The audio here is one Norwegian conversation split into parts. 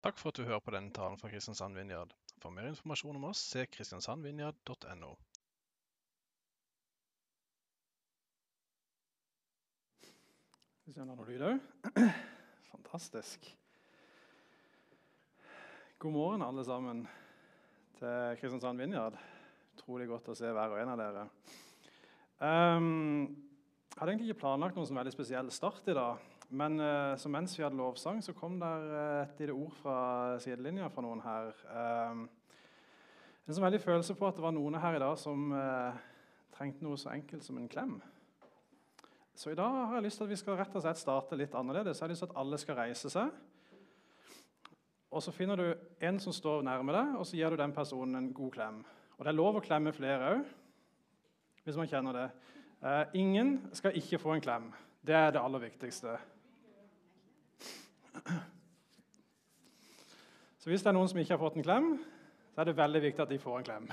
Takk for at du hører på denne talen fra Kristiansand Vinjard. For mer informasjon om oss, se kristiansandvinjard.no. Hvis jeg har noe òg. Fantastisk. God morgen, alle sammen, til Kristiansand Vinjard. Utrolig godt å se hver og en av dere. Um, jeg hadde egentlig ikke planlagt noen veldig spesiell start i dag. Men uh, så mens vi hadde lovsang, så kom der uh, et lite ord fra sidelinja fra noen her. Um, en så veldig følelse på at det var noen her i dag som uh, trengte noe så enkelt som en klem. Så i dag har jeg lyst til at vi skal rett og slett starte litt annerledes. Jeg har lyst til at alle skal reise seg. Og Så finner du en som står nærme deg, og så gir du den personen en god klem. Og Det er lov å klemme flere òg, hvis man kjenner det. Eh, ingen skal ikke få en klem. Det er det aller viktigste. Så hvis det er noen som ikke har fått en klem, så er det veldig viktig at de får en klem.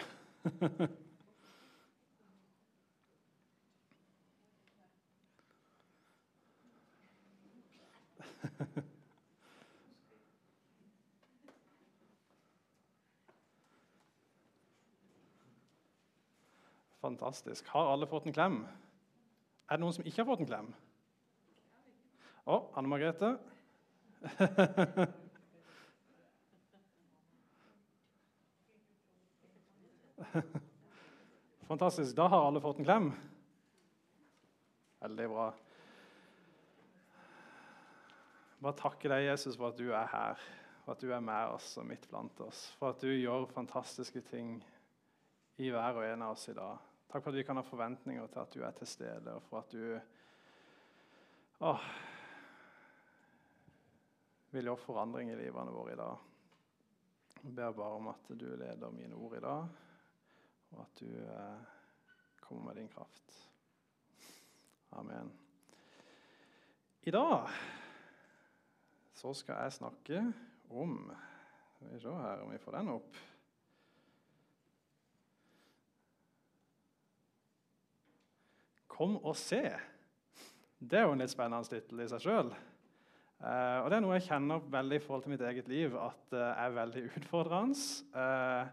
Fantastisk. Har alle fått en klem? Er det noen som ikke har fått en klem? Å, Anne Margrethe. Fantastisk. Da har alle fått en klem. Veldig bra. Bare takke deg, Jesus, for at du er her, for at du er med oss og midt blant oss. For at du gjør fantastiske ting i hver og en av oss i dag. Takk for at vi kan ha forventninger til at du er til stede, og for at du åh, vil gjøre forandring i livene våre i dag. Jeg ber bare om at du leder mine ord i dag, og at du eh, kommer med din kraft. Amen. I dag så skal jeg snakke om Skal vi se her om vi får den opp. Kom og se. Det er jo en litt spennende tittel i seg sjøl. Uh, og det er noe jeg kjenner veldig i forhold til mitt eget liv at uh, er veldig utfordrende. Uh,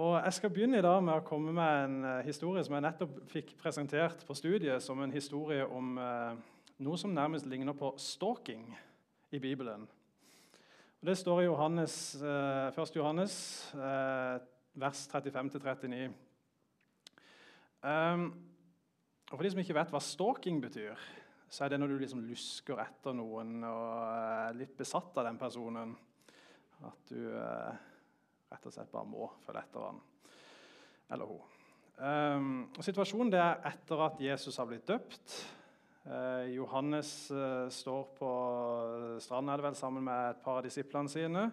og Jeg skal begynne i dag med å komme med en historie som jeg nettopp fikk presentert på studiet som en historie om noe som nærmest ligner på stalking i Bibelen. Og Det står i Johannes, 1. Johannes, vers 35-39. Um, og For de som ikke vet hva stalking betyr, så er det når du liksom lusker etter noen og er litt besatt av den personen. At du eh, rett og slett bare må følge etter han eller hun. Um, situasjonen det er etter at Jesus har blitt døpt. Eh, Johannes eh, står på er det vel, sammen med et par av disiplene sine.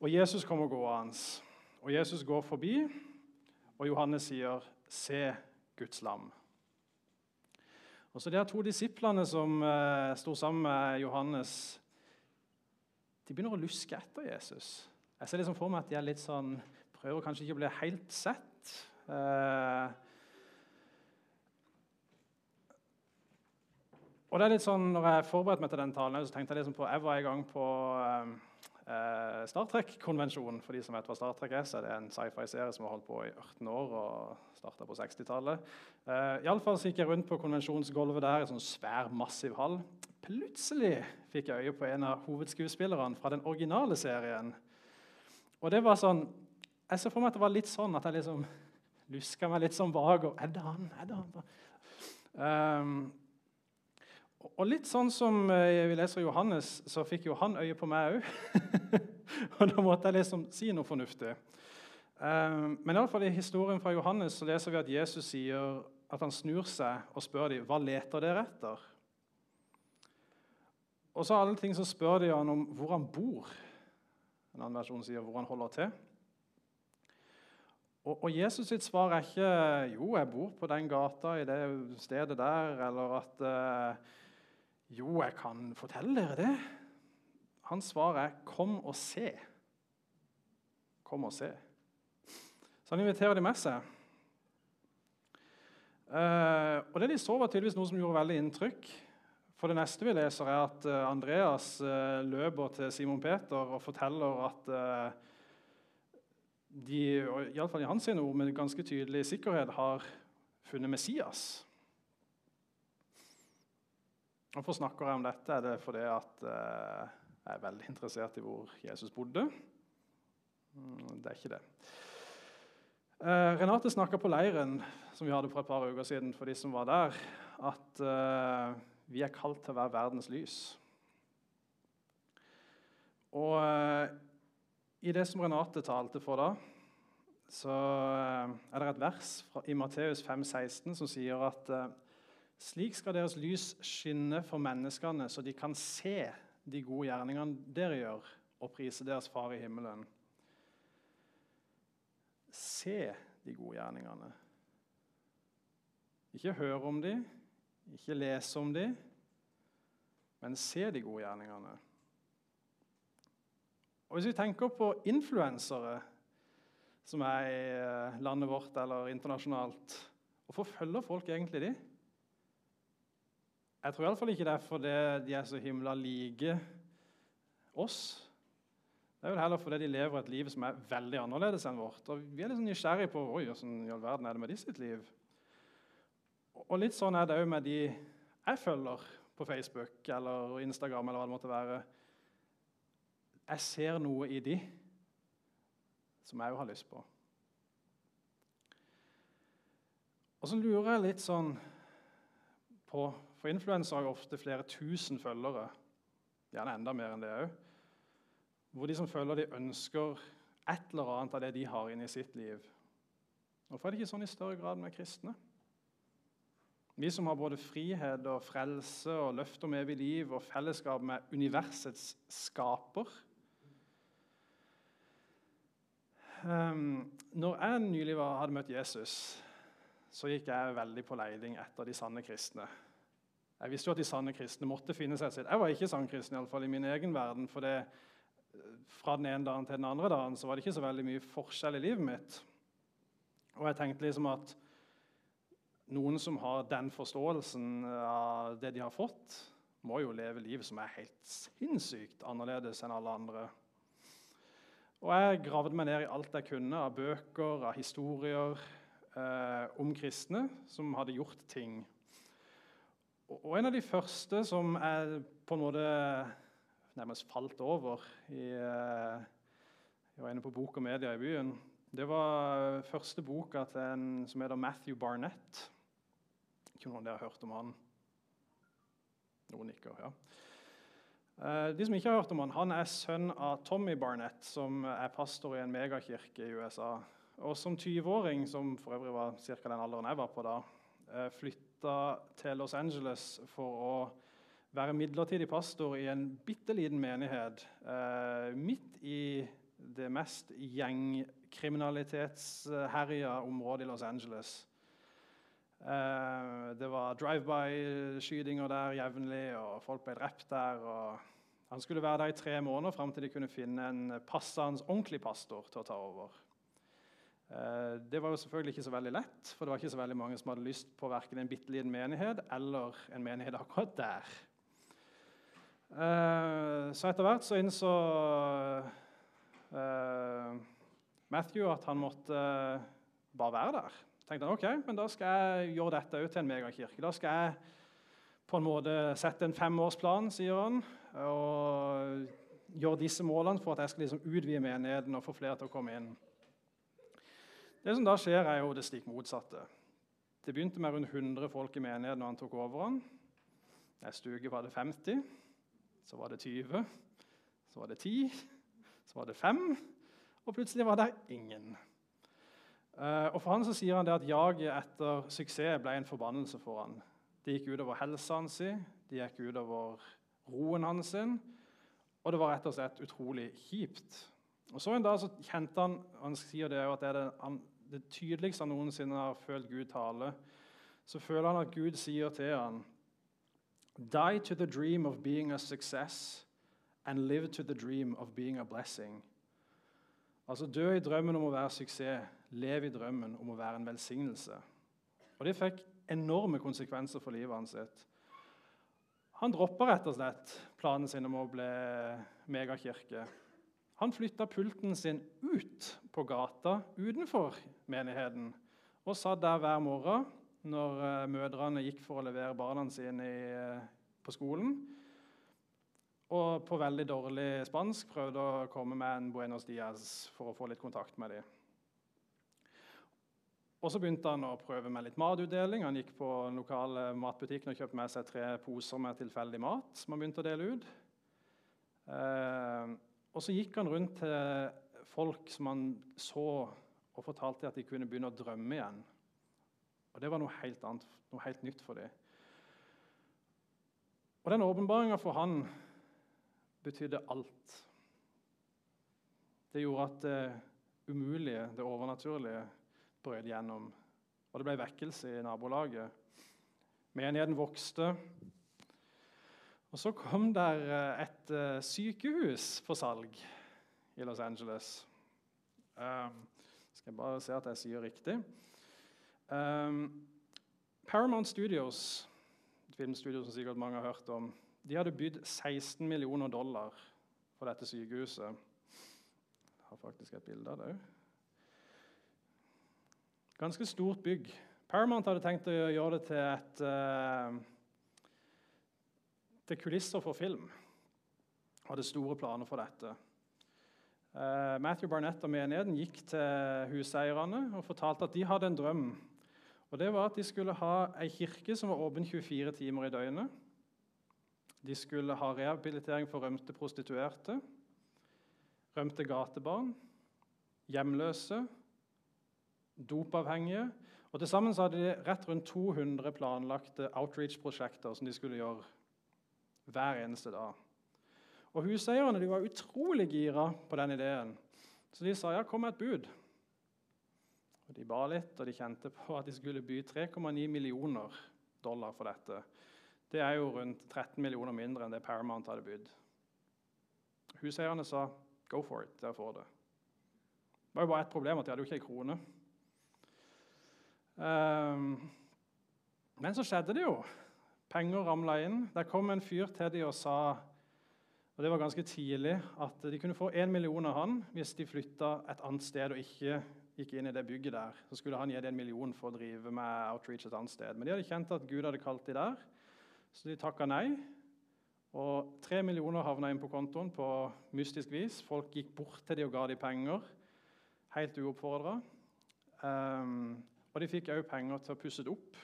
Og Jesus kommer gående. Og Jesus går forbi, og Johannes sier, 'Se Guds lam'. Og så De her to disiplene som eh, sto sammen med Johannes, de begynner å luske etter Jesus. Jeg ser liksom for meg at de er litt sånn, prøver kanskje ikke å bli helt sett. Eh, og det er litt sånn, når jeg forberedte meg til den talen, så tenkte jeg liksom på, jeg var i gang på Eh, Star Trek-konvensjonen, for de som vet hva Star Trek er, så er det en sci-fi-serie som har holdt på i 18 år og starta på 60-tallet. Eh, Iallfall gikk jeg rundt på konvensjonsgulvet der, i sånn svær, massiv hall. Plutselig fikk jeg øye på en av hovedskuespillerne fra den originale serien. Og det var sånn, Jeg så for meg at det var litt sånn at jeg liksom luska meg litt sånn bak. Og, er det han? Er det han? Um, og litt sånn som eh, vi leser Johannes, så fikk jo han øye på meg òg. og da måtte jeg liksom si noe fornuftig. Um, men i, alle fall i historien fra Johannes så leser vi at Jesus sier at han snur seg og spør dem, hva leter dere etter. Og så alle ting så spør de han om hvor han bor. En annen versjon sier hvor han holder til. Og, og Jesus sitt svar er ikke 'jo, jeg bor på den gata i det stedet der', eller at uh, jo, jeg kan fortelle dere det. Hans svar er 'kom og se'. Kom og se. Så han inviterer de med seg. Uh, og Det de så, var tydeligvis noe som gjorde veldig inntrykk. For det neste vi leser, er at eh, Andreas eh, løper til Simon Peter og forteller at eh, de, iallfall i hans ord, med ganske tydelig sikkerhet har funnet Messias. Hvorfor snakker jeg om dette? Er det fordi at er veldig interessert i hvor Jesus bodde? Mm, det er ikke det. Renate snakka på leiren som vi hadde for et par uker siden, for de som var der, at vi er kalt til å være verdens lys. Og eh, i det som Renate talte for da, så eh, er det et vers fra, i Matteus 16 som sier at eh, slik skal deres lys skinne for menneskene, så de kan se de gode gjerningene dere gjør, og prise deres Far i himmelen. Se de gode gjerningene. Ikke høre om dem, ikke lese om dem, men se de gode gjerningene. Og Hvis vi tenker på influensere som er i eh, landet vårt eller internasjonalt, hvorfor følger folk egentlig de? Jeg tror iallfall ikke det er fordi de er så himla like oss. Det er vel heller fordi de lever et liv som er veldig annerledes enn vårt. Og Vi er litt sånn nysgjerrige på oi, hvordan i all verden er det med de sitt liv. Og litt sånn er det òg med de jeg følger på Facebook eller Instagram. eller hva det måtte være. Jeg ser noe i de som jeg òg har lyst på. Og så lurer jeg litt sånn på For influensere har jo ofte flere tusen følgere. Gjerne enda mer enn det òg. Hvor de som følger, de ønsker et eller annet av det de har inni sitt liv. Hvorfor er det ikke sånn i større grad med kristne? Vi som har både frihet og frelse og løfte om evig liv og fellesskap med universets skaper. Um, når jeg nylig var, hadde møtt Jesus, så gikk jeg veldig på leiding etter de sanne kristne. Jeg visste jo at de sanne kristne måtte finne seg sitt. Jeg var ikke sann kristen, i, alle fall, i min egen verden. for det, Fra den ene dagen til den andre dagen så var det ikke så veldig mye forskjell i livet mitt. Og jeg tenkte liksom at noen som har den forståelsen av det de har fått, må jo leve livet som er helt sinnssykt annerledes enn alle andre. Og Jeg gravde meg ned i alt jeg kunne av bøker, av historier eh, om kristne som hadde gjort ting. Og, En av de første som jeg på en måte nærmest falt over i, eh, Jeg var inne på Bok og Media i byen. Det var første boka til en som heter Matthew Barnett. Ikke noen der har hørt om han? Noen nikker, ja. Eh, de som ikke har hørt om Han han er sønn av Tommy Barnett, som er pastor i en megakirke i USA. Og Som 20-åring, som for øvrig var ca. den alderen jeg var på da, eh, flytta til Los Angeles for å være midlertidig pastor i en bitte liten menighet eh, midt i det mest gjengkriminalitetsherja området i Los Angeles. Eh, det var drive-by-skytinger der jevnlig, og folk ble drept der. og Han skulle være der i tre måneder fram til de kunne finne en passende, ordentlig pastor til å ta over. Eh, det var jo selvfølgelig ikke så veldig lett, for det var ikke så veldig mange som hadde lyst på verken en bitte liten menighet eller en menighet akkurat der. Eh, så etter hvert så innså Matthew at han måtte bare være der tenkte han ok, men da skal jeg gjøre dette til en megakirke. Da skal jeg på en måte sette en femårsplan, sier han, og gjøre disse målene for at jeg skal liksom utvide menigheten og få flere til å komme inn. Det som da skjer, er jo det stikk motsatte. Det begynte med rundt 100 folk i menigheten når han tok over den. Neste uke var det 50, så var det 20, så var det 10, så var det 5, og plutselig var det ingen. Uh, og For han så sier han det at jaget etter suksess ble en forbannelse for han. Det gikk utover helsa hans, det gikk utover roen hans, og det var rett og slett utrolig kjipt. Og Så en dag så kjente han han sier det jo at det er det, han, det tydeligste han noensinne har følt Gud tale. Så føler han at Gud sier til han, Die to the dream of being a success and live to the dream of being a blessing. Altså dø i drømmen om å være suksess lev i drømmen om å være en velsignelse. Og Det fikk enorme konsekvenser for livet hans. Han droppa rett og slett planen sin om å bli megakirke. Han flytta pulten sin ut på gata utenfor menigheten og satt der hver morgen når uh, mødrene gikk for å levere barna sine i, uh, på skolen. Og på veldig dårlig spansk prøvde å komme med en buenos dias for å få litt kontakt med dem. Og Så begynte han å prøve med litt matutdeling. Han gikk på lokale matbutikken og kjøpte med seg tre poser med tilfeldig mat som han begynte å dele ut. Uh, og så gikk han rundt til folk som han så, og fortalte at de kunne begynne å drømme igjen. Og Det var noe helt annet, noe helt nytt for dem. Og den åpenbaringa for han betydde alt. Det gjorde at det umulige, det overnaturlige, brøt gjennom. Og det ble vekkelse i nabolaget. Menigheten vokste. Og så kom der eh, et eh, sykehus for salg i Los Angeles. Um, skal jeg bare se at jeg sier riktig. Um, Paramount Studios, et filmstudio som sikkert mange har hørt om, de hadde bydd 16 millioner dollar for dette sykehuset. Jeg har faktisk et bilde av det òg. Ganske stort bygg. Paramount hadde tenkt å gjøre det til et uh, til kulisser for film. Hadde store planer for dette. Uh, Matthew Barnett og menigheten gikk til huseierne og fortalte at de hadde en drøm. Og Det var at de skulle ha ei kirke som var åpen 24 timer i døgnet. De skulle ha rehabilitering for rømte prostituerte, rømte gatebarn, hjemløse, dopavhengige. Og Til sammen hadde de rett rundt 200 planlagte outreach-prosjekter som de skulle gjøre hver eneste dag. Og Huseierne de var utrolig gira på den ideen, så de sa ja, kom med et bud. Og De ba litt, og de kjente på at de skulle by 3,9 millioner dollar for dette. Det er jo rundt 13 millioner mindre enn det Paramount hadde bydd. Huseierne sa 'go for it', dere får det. Det var jo bare ett problem, at de hadde jo ikke ei krone. Um, men så skjedde det jo. Penger ramla inn. Der kom en fyr til dem og sa og det var ganske tidlig, at de kunne få én million av han hvis de flytta et annet sted og ikke gikk inn i det bygget der. Så skulle han gi dem en million for å drive med outreach et annet sted. Men de hadde kjent at Gud hadde kalt dem der, så de takka nei. Og tre millioner havna inn på kontoen på mystisk vis. Folk gikk bort til de og ga dem penger, helt uoppfordra. Um, ehm, og de fikk òg penger til å pusse det opp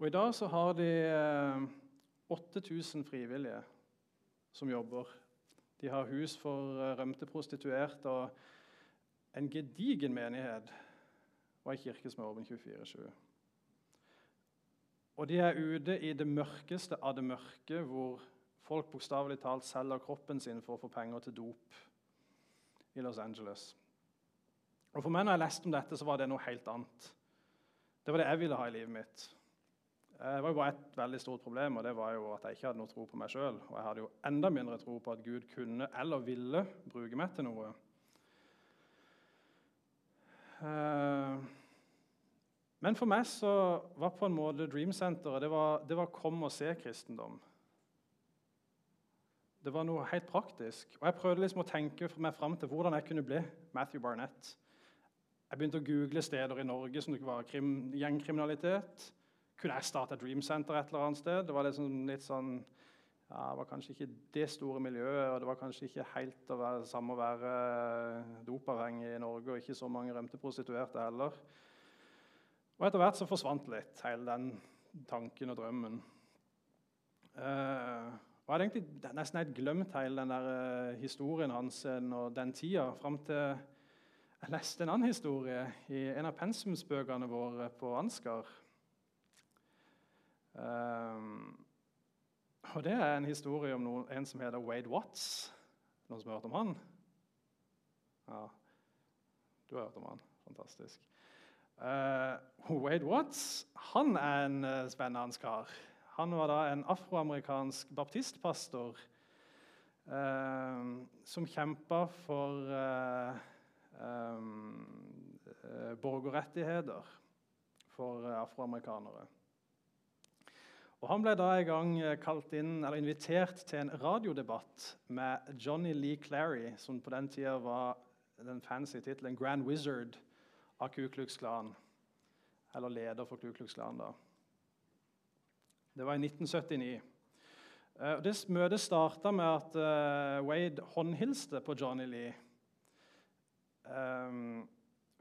og I dag så har de 8000 eh, frivillige som jobber. De har hus for eh, rømte prostituerte og en gedigen menighet og ei kirke som er åpen 24-7. Og de er ute i det mørkeste av det mørke, hvor folk bokstavelig talt selger kroppen sin for å få penger til dop i Los Angeles. Og For meg når jeg leste om dette, så var det noe helt annet. Det var det jeg ville ha i livet mitt. Eh, det var jo bare ett veldig stort problem, og det var jo at jeg ikke hadde noe tro på meg sjøl. Og jeg hadde jo enda mindre tro på at Gud kunne eller ville bruke meg til noe. Eh, men for meg så var på en måte Dream Center det var, det var kom og se-kristendom. Det var noe helt praktisk. Og Jeg prøvde liksom å tenke meg fram til hvordan jeg kunne bli Matthew Barnett. Jeg begynte å google steder i Norge som det var gjengkriminalitet. Kunne jeg starte Dream Center et eller annet sted? Det var liksom litt sånn ja, Det var kanskje ikke det store miljøet, og det var kanskje ikke helt være, samme å være eh, dopavhengig i Norge og ikke så mange rømte prostituerte heller. Og etter hvert så forsvant litt hele den tanken og drømmen. Uh, og Jeg hadde egentlig nesten helt glemt hele den der, uh, historien hans og den tida, fram til jeg leste en annen historie i en av pensumsbøkene våre på Ansgar. Um, og Det er en historie om noen, en som heter Wade Watts. Noen som har hørt om han? Ja, du har hørt om han. Fantastisk. Uh, Wade Watts han er en uh, spennende kar. Han var da en afroamerikansk baptistpastor uh, som kjempa for um, borgerrettigheter for afroamerikanere. Og Han ble da en gang eh, inn, invitert til en radiodebatt med Johnny Lee Clary, som på den tida var den fancy tittelen Grand Wizard av Ku Klux Klan. Eller leder for Ku Klux Klan, da. Det var i 1979. Uh, det Møtet starta med at uh, Wade håndhilste på Johnny Lee. Um,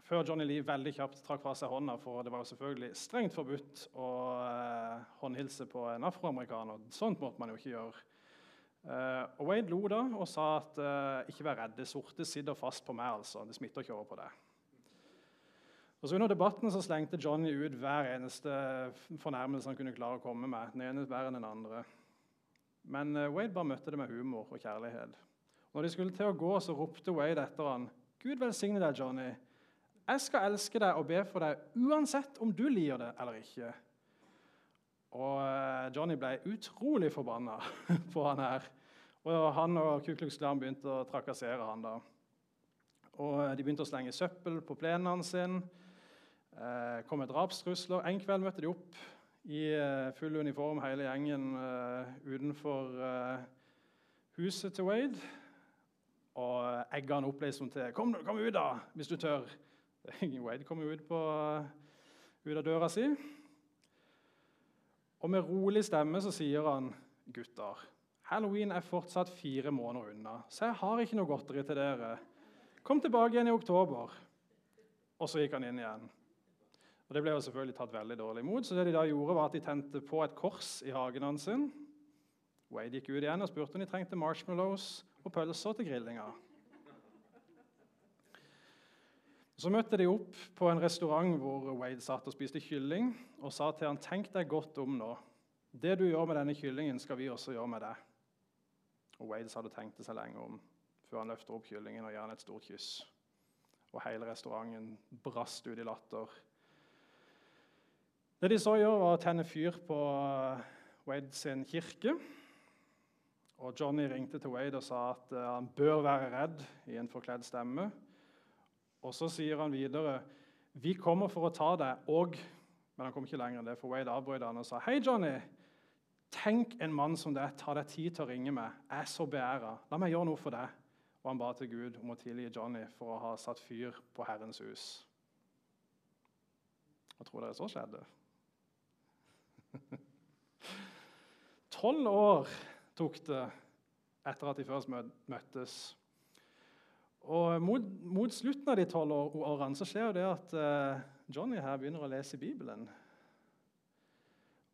før Johnny Lee veldig kjapt trakk fra seg hånda, for det var jo selvfølgelig strengt forbudt å eh, håndhilse på en afroamerikaner. Sånt måtte man jo ikke gjøre. Eh, og Wade lo da og sa at eh, ikke vær redd, det sorte sitter fast på meg. altså. Det smitter ikke over på deg. Og så Under debatten så slengte Johnny ut hver eneste fornærmelse han kunne klare å komme med. den ene verre enn den andre. Men Wade bare møtte det med humor og kjærlighet. Når de skulle til å gå, så ropte Wade etter han, 'Gud velsigne deg, Johnny.' Jeg skal elske deg og be for deg uansett om du lir det eller ikke. Og eh, Johnny ble utrolig forbanna på han her. Og han og Ku Klux Klan begynte å trakassere han da. Og eh, De begynte å slenge søppel på plenen sin. Eh, kom med drapstrusler. En kveld møtte de opp i eh, full uniform, hele gjengen, eh, utenfor huset til Wade. Og egga han opp liksom til kom, 'Kom ut, da, hvis du tør.' Wade kommer ut, på, ut av døra si. Og med rolig stemme så sier han, 'Gutter, halloween er fortsatt fire måneder unna, så jeg har ikke noe godteri til dere. Kom tilbake igjen i oktober.' Og så gikk han inn igjen. Og Det ble jo selvfølgelig tatt veldig dårlig imot, så det de da gjorde var at de tente på et kors i hagen hans. Wade gikk ut igjen og spurte om de trengte marshmallows og pølser til grillinga. Så møtte de opp på en restaurant hvor Wade satt og spiste kylling, og sa til han, 'Tenk deg godt om nå. Det du gjør med denne kyllingen, skal vi også gjøre med deg.' Og Wade hadde tenkt seg lenge om før han løfter opp kyllingen og gir han et stort kyss. Og hele restauranten brast ut i latter. Det de så gjør, var å tenne fyr på Wade sin kirke. Og Johnny ringte til Wade og sa at eh, han bør være redd i en forkledd stemme. Og så sier han videre vi kommer for å ta deg, og Men han kom ikke lenger enn det, for Wade avbrøt han og sa hei, Johnny. Tenk en mann som deg tar deg tid til å ringe meg. Jeg er så beæra. La meg gjøre noe for deg. Og han ba til Gud om å tilgi Johnny for å ha satt fyr på Herrens hus. Hva tror dere så skjedde? Tolv år tok det etter at de først møttes. Og mot, mot, slutten av de tolv årene så skjer det at uh, Johnny her begynner å lese Bibelen.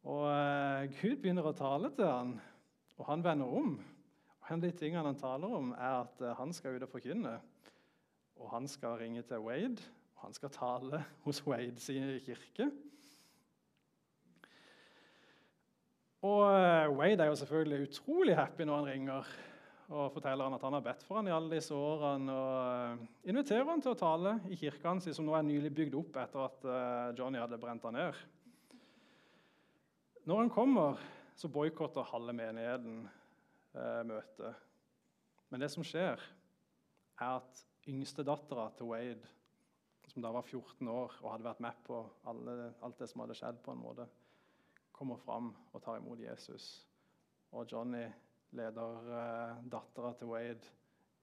Og uh, Gud begynner å tale til han, og han vender om. Og En av de tingene han taler om, er at uh, han skal ut og forkynne. Og han skal ringe til Wade, og han skal tale hos Wade sin kirke. Og Wade er jo selvfølgelig utrolig happy når han ringer og forteller han at han har bedt for han i alle disse årene. og eh, Inviterer han til å tale i kirka hans, som nå er nylig bygd opp etter at eh, Johnny hadde brent han ned. Når han kommer, så boikotter halve menigheten eh, møtet. Men det som skjer, er at yngstedattera til Wade, som da var 14 år og hadde vært med på alle, alt det som hadde skjedd, på en måte, kommer fram og tar imot Jesus. Og Johnny leder eh, dattera til Wade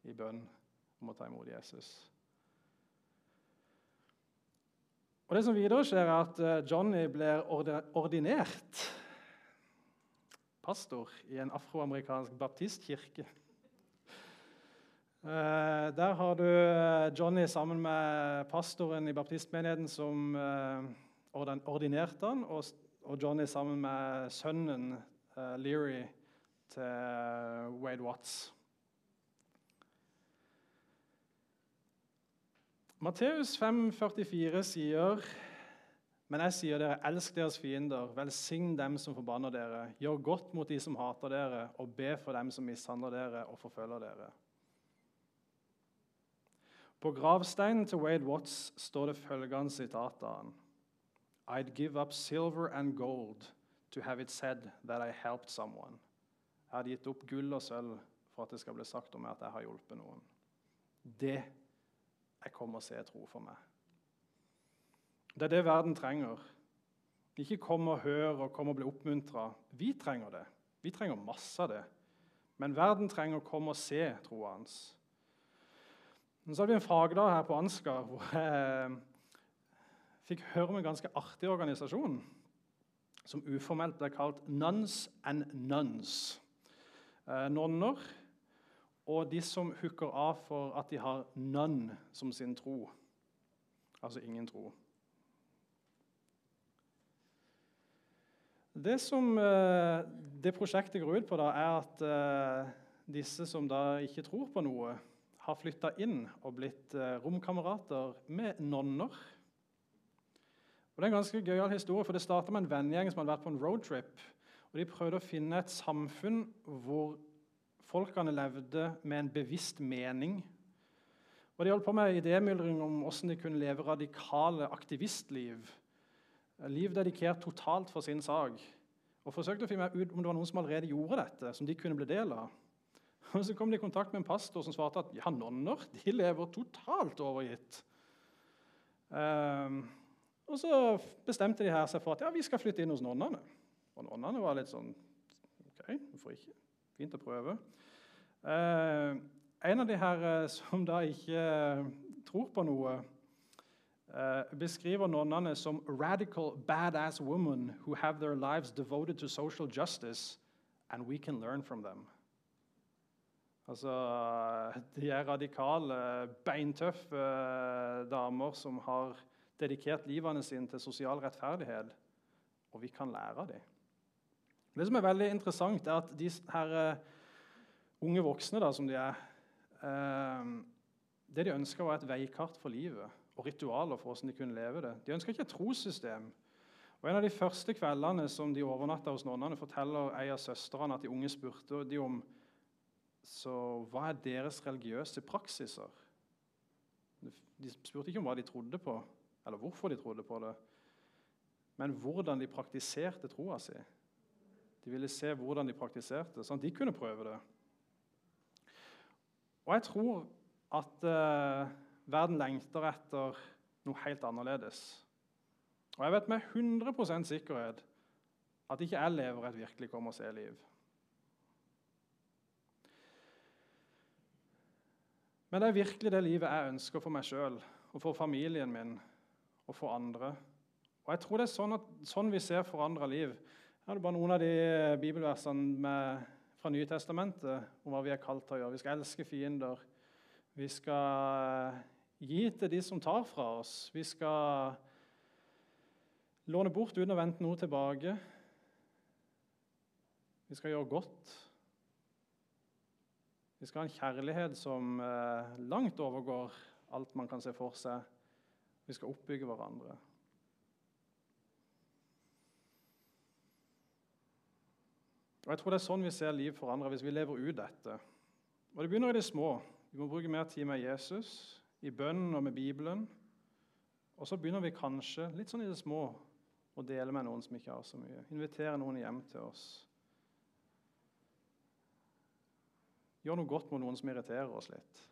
i bønn om å ta imot Jesus. Og Det som videre skjer, er at eh, Johnny blir ordinert pastor i en afroamerikansk baptistkirke. Eh, der har du eh, Johnny sammen med pastoren i baptistmenigheten som ordinerte han, og Johnny sammen med sønnen Leary til Wade Watts. Matteus 5,44 sier men jeg sier dere, elsk deres fiender, velsign dem som forbanner dere, gjør godt mot de som hater dere, og be for dem som mishandler dere og forfølger dere. På gravsteinen til Wade Watts står det følgende sitat av han. I'd give up silver and gold to have it said that I helped someone. Jeg hadde gitt opp gull og sølv for at det skal bli sagt om meg at jeg har hjulpet noen. Det er kommer å se tro for meg. Det er det verden trenger. Ikke kom og hør og kom og bli oppmuntra. Vi trenger det. Vi trenger masse av det. Men verden trenger å komme og se troa hans. Så hadde vi en fagdag her på Ansgar hvor jeg fikk høre om en ganske artig organisasjon som uformelt ble kalt Nuns and Nuns. Eh, nonner og de som hooker av for at de har none som sin tro. Altså ingen tro. Det som eh, det prosjektet går ut på, da, er at eh, disse som da ikke tror på noe, har flytta inn og blitt romkamerater med nonner. Og Det er en ganske gøyal historie, for det starta med en vennegjeng som hadde vært på en roadtrip. Og De prøvde å finne et samfunn hvor folkene levde med en bevisst mening. Og De holdt på med idémyldring om hvordan de kunne leve radikale aktivistliv Liv dedikert totalt for sin sak. Og forsøkte å finne ut om det var noen som allerede gjorde dette, som de kunne bli del av. Og Så kom de i kontakt med en pastor som svarte at ja, nonner de lever totalt overgitt. Um, og Så bestemte de her seg for at ja, vi skal flytte inn hos nonnene. Og nonnene var litt sånn OK, hvorfor ikke? Fint å prøve. Uh, en av de her uh, som da ikke uh, tror på noe, uh, beskriver nonnene som 'radical, badass women who have their lives devoted to social justice, and we can learn from them'. Altså, De er radikale, beintøffe uh, damer som har dedikert livene sine til sosial rettferdighet, og vi kan lære av dem. Det som er veldig interessant, er at de her uh, unge voksne da, som de er Det de ønsker, var et veikart for livet og ritualer for hvordan de kunne leve det. De ønska ikke et trossystem. Og En av de første kveldene som de overnatta hos nonnene, forteller ei av søstrene at de unge spurte de om så hva er deres religiøse praksiser. De spurte ikke om hva de trodde på, eller hvorfor de trodde på det, men hvordan de praktiserte troa si. De ville se hvordan de praktiserte, sånn at de kunne prøve det. Og jeg tror at eh, Verden lengter etter noe helt annerledes. Og jeg vet med 100 sikkerhet at ikke jeg lever et virkelig kom og se-liv. Men det er virkelig det livet jeg ønsker for meg sjøl og for familien min og for andre. Og jeg tror det er sånn, at, sånn vi ser forandra liv. Her er det bare noen av de bibelversene med, fra Nytestamentet om hva vi er kalt til å gjøre. Vi skal elske fiender. Vi skal gi til de som tar fra oss. Vi skal låne bort uten å vente noe tilbake. Vi skal gjøre godt. Vi skal ha en kjærlighet som eh, langt overgår alt man kan se for seg. Vi skal oppbygge hverandre. Og jeg tror Det er sånn vi ser liv forandre hvis vi lever ut dette. Og Det begynner i det små. Vi må bruke mer tid med Jesus i bønnen og med Bibelen. Og så begynner vi kanskje litt sånn i det små å dele med noen som ikke har så mye. Invitere noen hjem til oss. Gjør noe godt med noen som irriterer oss litt.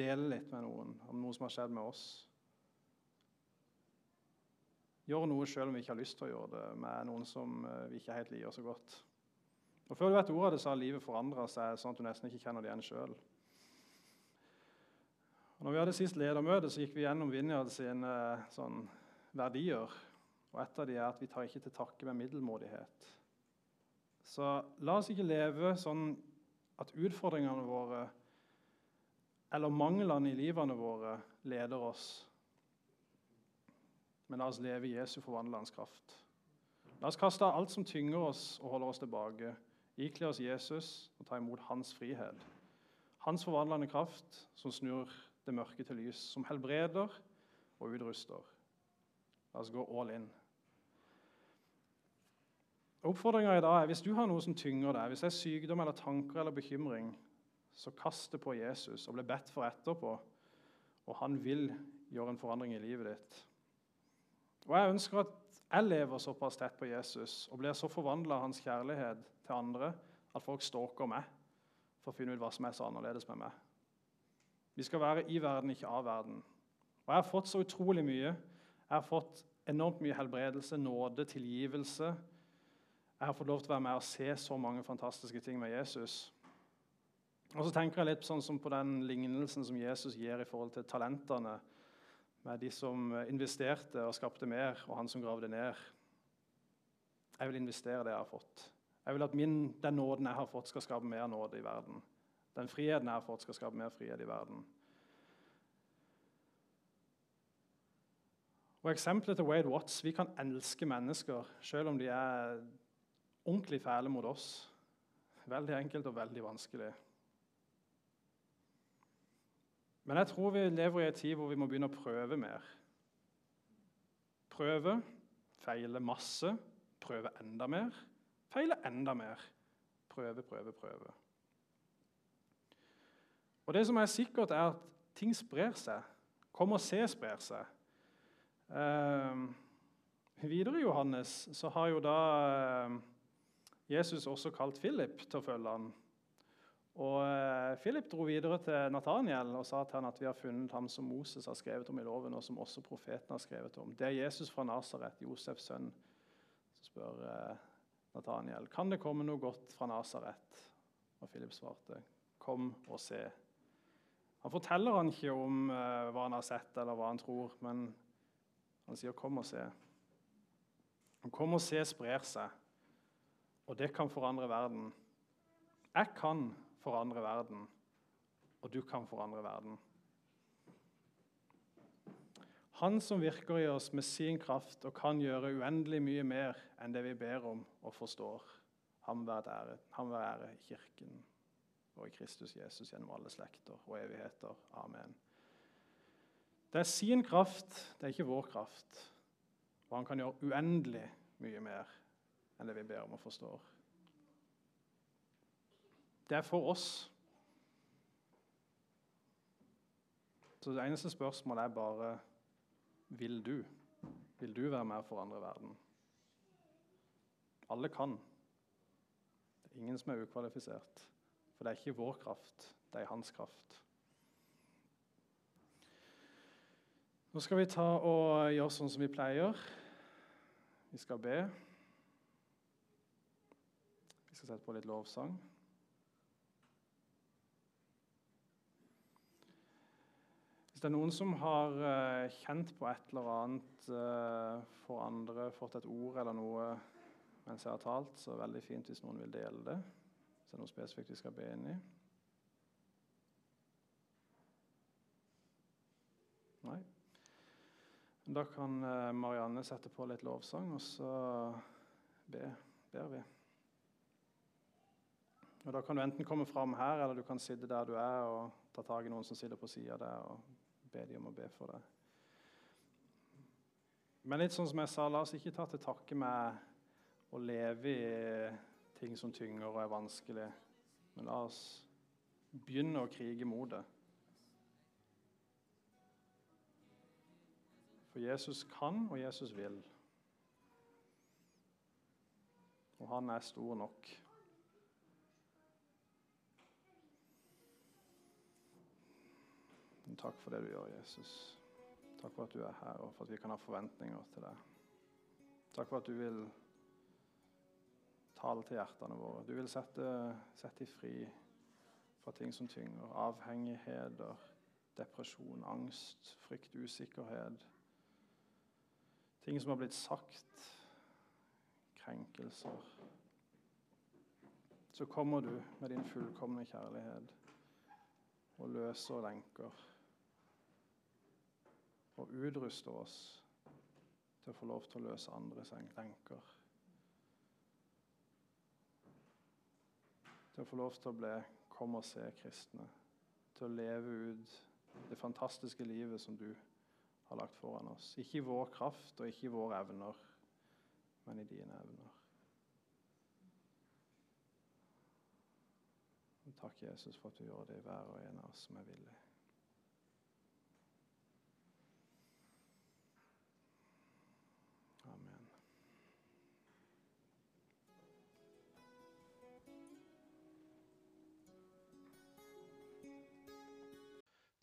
Dele litt med noen om noe som har skjedd med oss. Gjør noe selv om vi ikke har lyst til å gjøre det med noen som eh, vi ikke helt liker så godt. Og Før du vet ordet av det, så har livet forandra seg sånn at du nesten ikke kjenner det igjen sjøl. Når vi hadde sist ledermøte, så gikk vi gjennom Vinjard sine sånn, verdier. Og Et av de er at vi tar ikke til takke med middelmådighet. Så la oss ikke leve sånn at utfordringene våre eller manglene i livene våre leder oss. Men la oss leve i Jesu forvandlende kraft. La oss kaste alt som tynger oss og holder oss tilbake. Ikle oss Jesus og ta imot hans frihet. Hans forvandlende kraft som snur det mørke til lys, som helbreder og utruster. La oss gå all in. Oppfordringa i dag er hvis du har noe som tynger deg, hvis det er sykdom eller tanker eller bekymring, så kast det på Jesus og bli bedt for etterpå. Og han vil gjøre en forandring i livet ditt. Og Jeg ønsker at jeg lever såpass tett på Jesus og blir så forvandla av hans kjærlighet til andre at folk stalker meg for å finne ut hva som er så annerledes med meg. Vi skal være i verden, ikke av verden. Og Jeg har fått så utrolig mye. Jeg har fått enormt mye helbredelse, nåde, tilgivelse. Jeg har fått lov til å være med og se så mange fantastiske ting med Jesus. Og så tenker jeg litt sånn som på den lignelsen som Jesus gir i forhold til talentene, med de som investerte og skapte mer, og han som gravde ned. Jeg vil investere det jeg har fått. Jeg vil at min, den nåden jeg har fått, skal skape mer nåde i verden. Den friheten jeg har fått, skal skape mer frihet i verden. Og Eksempelet til Wade Watts vi kan elske mennesker selv om de er ordentlig fæle mot oss. Veldig enkelt og veldig vanskelig. Men jeg tror vi lever i en tid hvor vi må begynne å prøve mer. Prøve, feile masse, prøve enda mer, feile enda mer. Prøve, prøve, prøve. Og Det som er sikkert, er at ting sprer seg. Kom og se sprer seg. Eh, videre i Johannes så har jo da eh, Jesus også kalt Philip til å følge ham. Og uh, Philip dro videre til Nataniel og sa til han at vi har funnet ham som Moses har skrevet om i loven, og som også profeten har skrevet om. Det er Jesus fra Nasaret, Josefs sønn. Så spør Nathaniel Nataniel kan det komme noe godt fra Nasaret. Og Philip svarte, kom og se. Han forteller han ikke om uh, hva han har sett eller hva han tror, men han sier 'kom og se'. Kom og se sprer seg, og det kan forandre verden. Jeg kan forandre verden, og du kan forandre verden. Han som virker i oss med sin kraft og kan gjøre uendelig mye mer enn det vi ber om og forstår. Ham være ære, være ære i Kirken og i Kristus Jesus gjennom alle slekter og evigheter. Amen. Det er sin kraft, det er ikke vår kraft. Og han kan gjøre uendelig mye mer enn det vi ber om og forstår. Det er for oss. Så det eneste spørsmålet er bare vil du? Vil du være med og forandre verden? Alle kan. Det er ingen som er ukvalifisert. For det er ikke vår kraft, det er hans kraft. Nå skal vi ta og gjøre sånn som vi pleier. Vi skal be. Vi skal sette på litt lovsang. Hvis det er noen som har uh, kjent på et eller annet uh, for andre, fått et ord eller noe mens jeg har talt, så er det veldig fint hvis noen vil dele det. Hvis det er noe spesifikt vi skal be inn i. Nei? Da kan eh, Marianne sette på litt lovsang, og så be, ber vi. Og Da kan du enten komme fram her, eller du kan sitte der du er og ta tak i noen som sitter på sida der, og be dem om å be for deg. Men litt sånn som jeg sa, la oss ikke ta til takke med å leve i ting som tynger og er vanskelig. Men la oss begynne å krige mot det. For Jesus kan, og Jesus vil. Og han er stor nok. Men takk for det du gjør, Jesus. Takk for at du er her, og for at vi kan ha forventninger til deg. Takk for at du vil tale til hjertene våre. Du vil sette, sette dem fri fra ting som tynger. Avhengigheter, depresjon, angst, frykt, usikkerhet Ting som har blitt sagt, krenkelser. Så kommer du med din fullkomne kjærlighet og løser lenker. Og utruste oss til å få lov til å løse andres lenker. Til å få lov til å bli 'kom og se' kristne. Til å leve ut det fantastiske livet som du har lagt foran oss. Ikke i vår kraft og ikke i våre evner, men i dine evner. Takk, Jesus, for at du gjør det i hver og en av oss som er villig.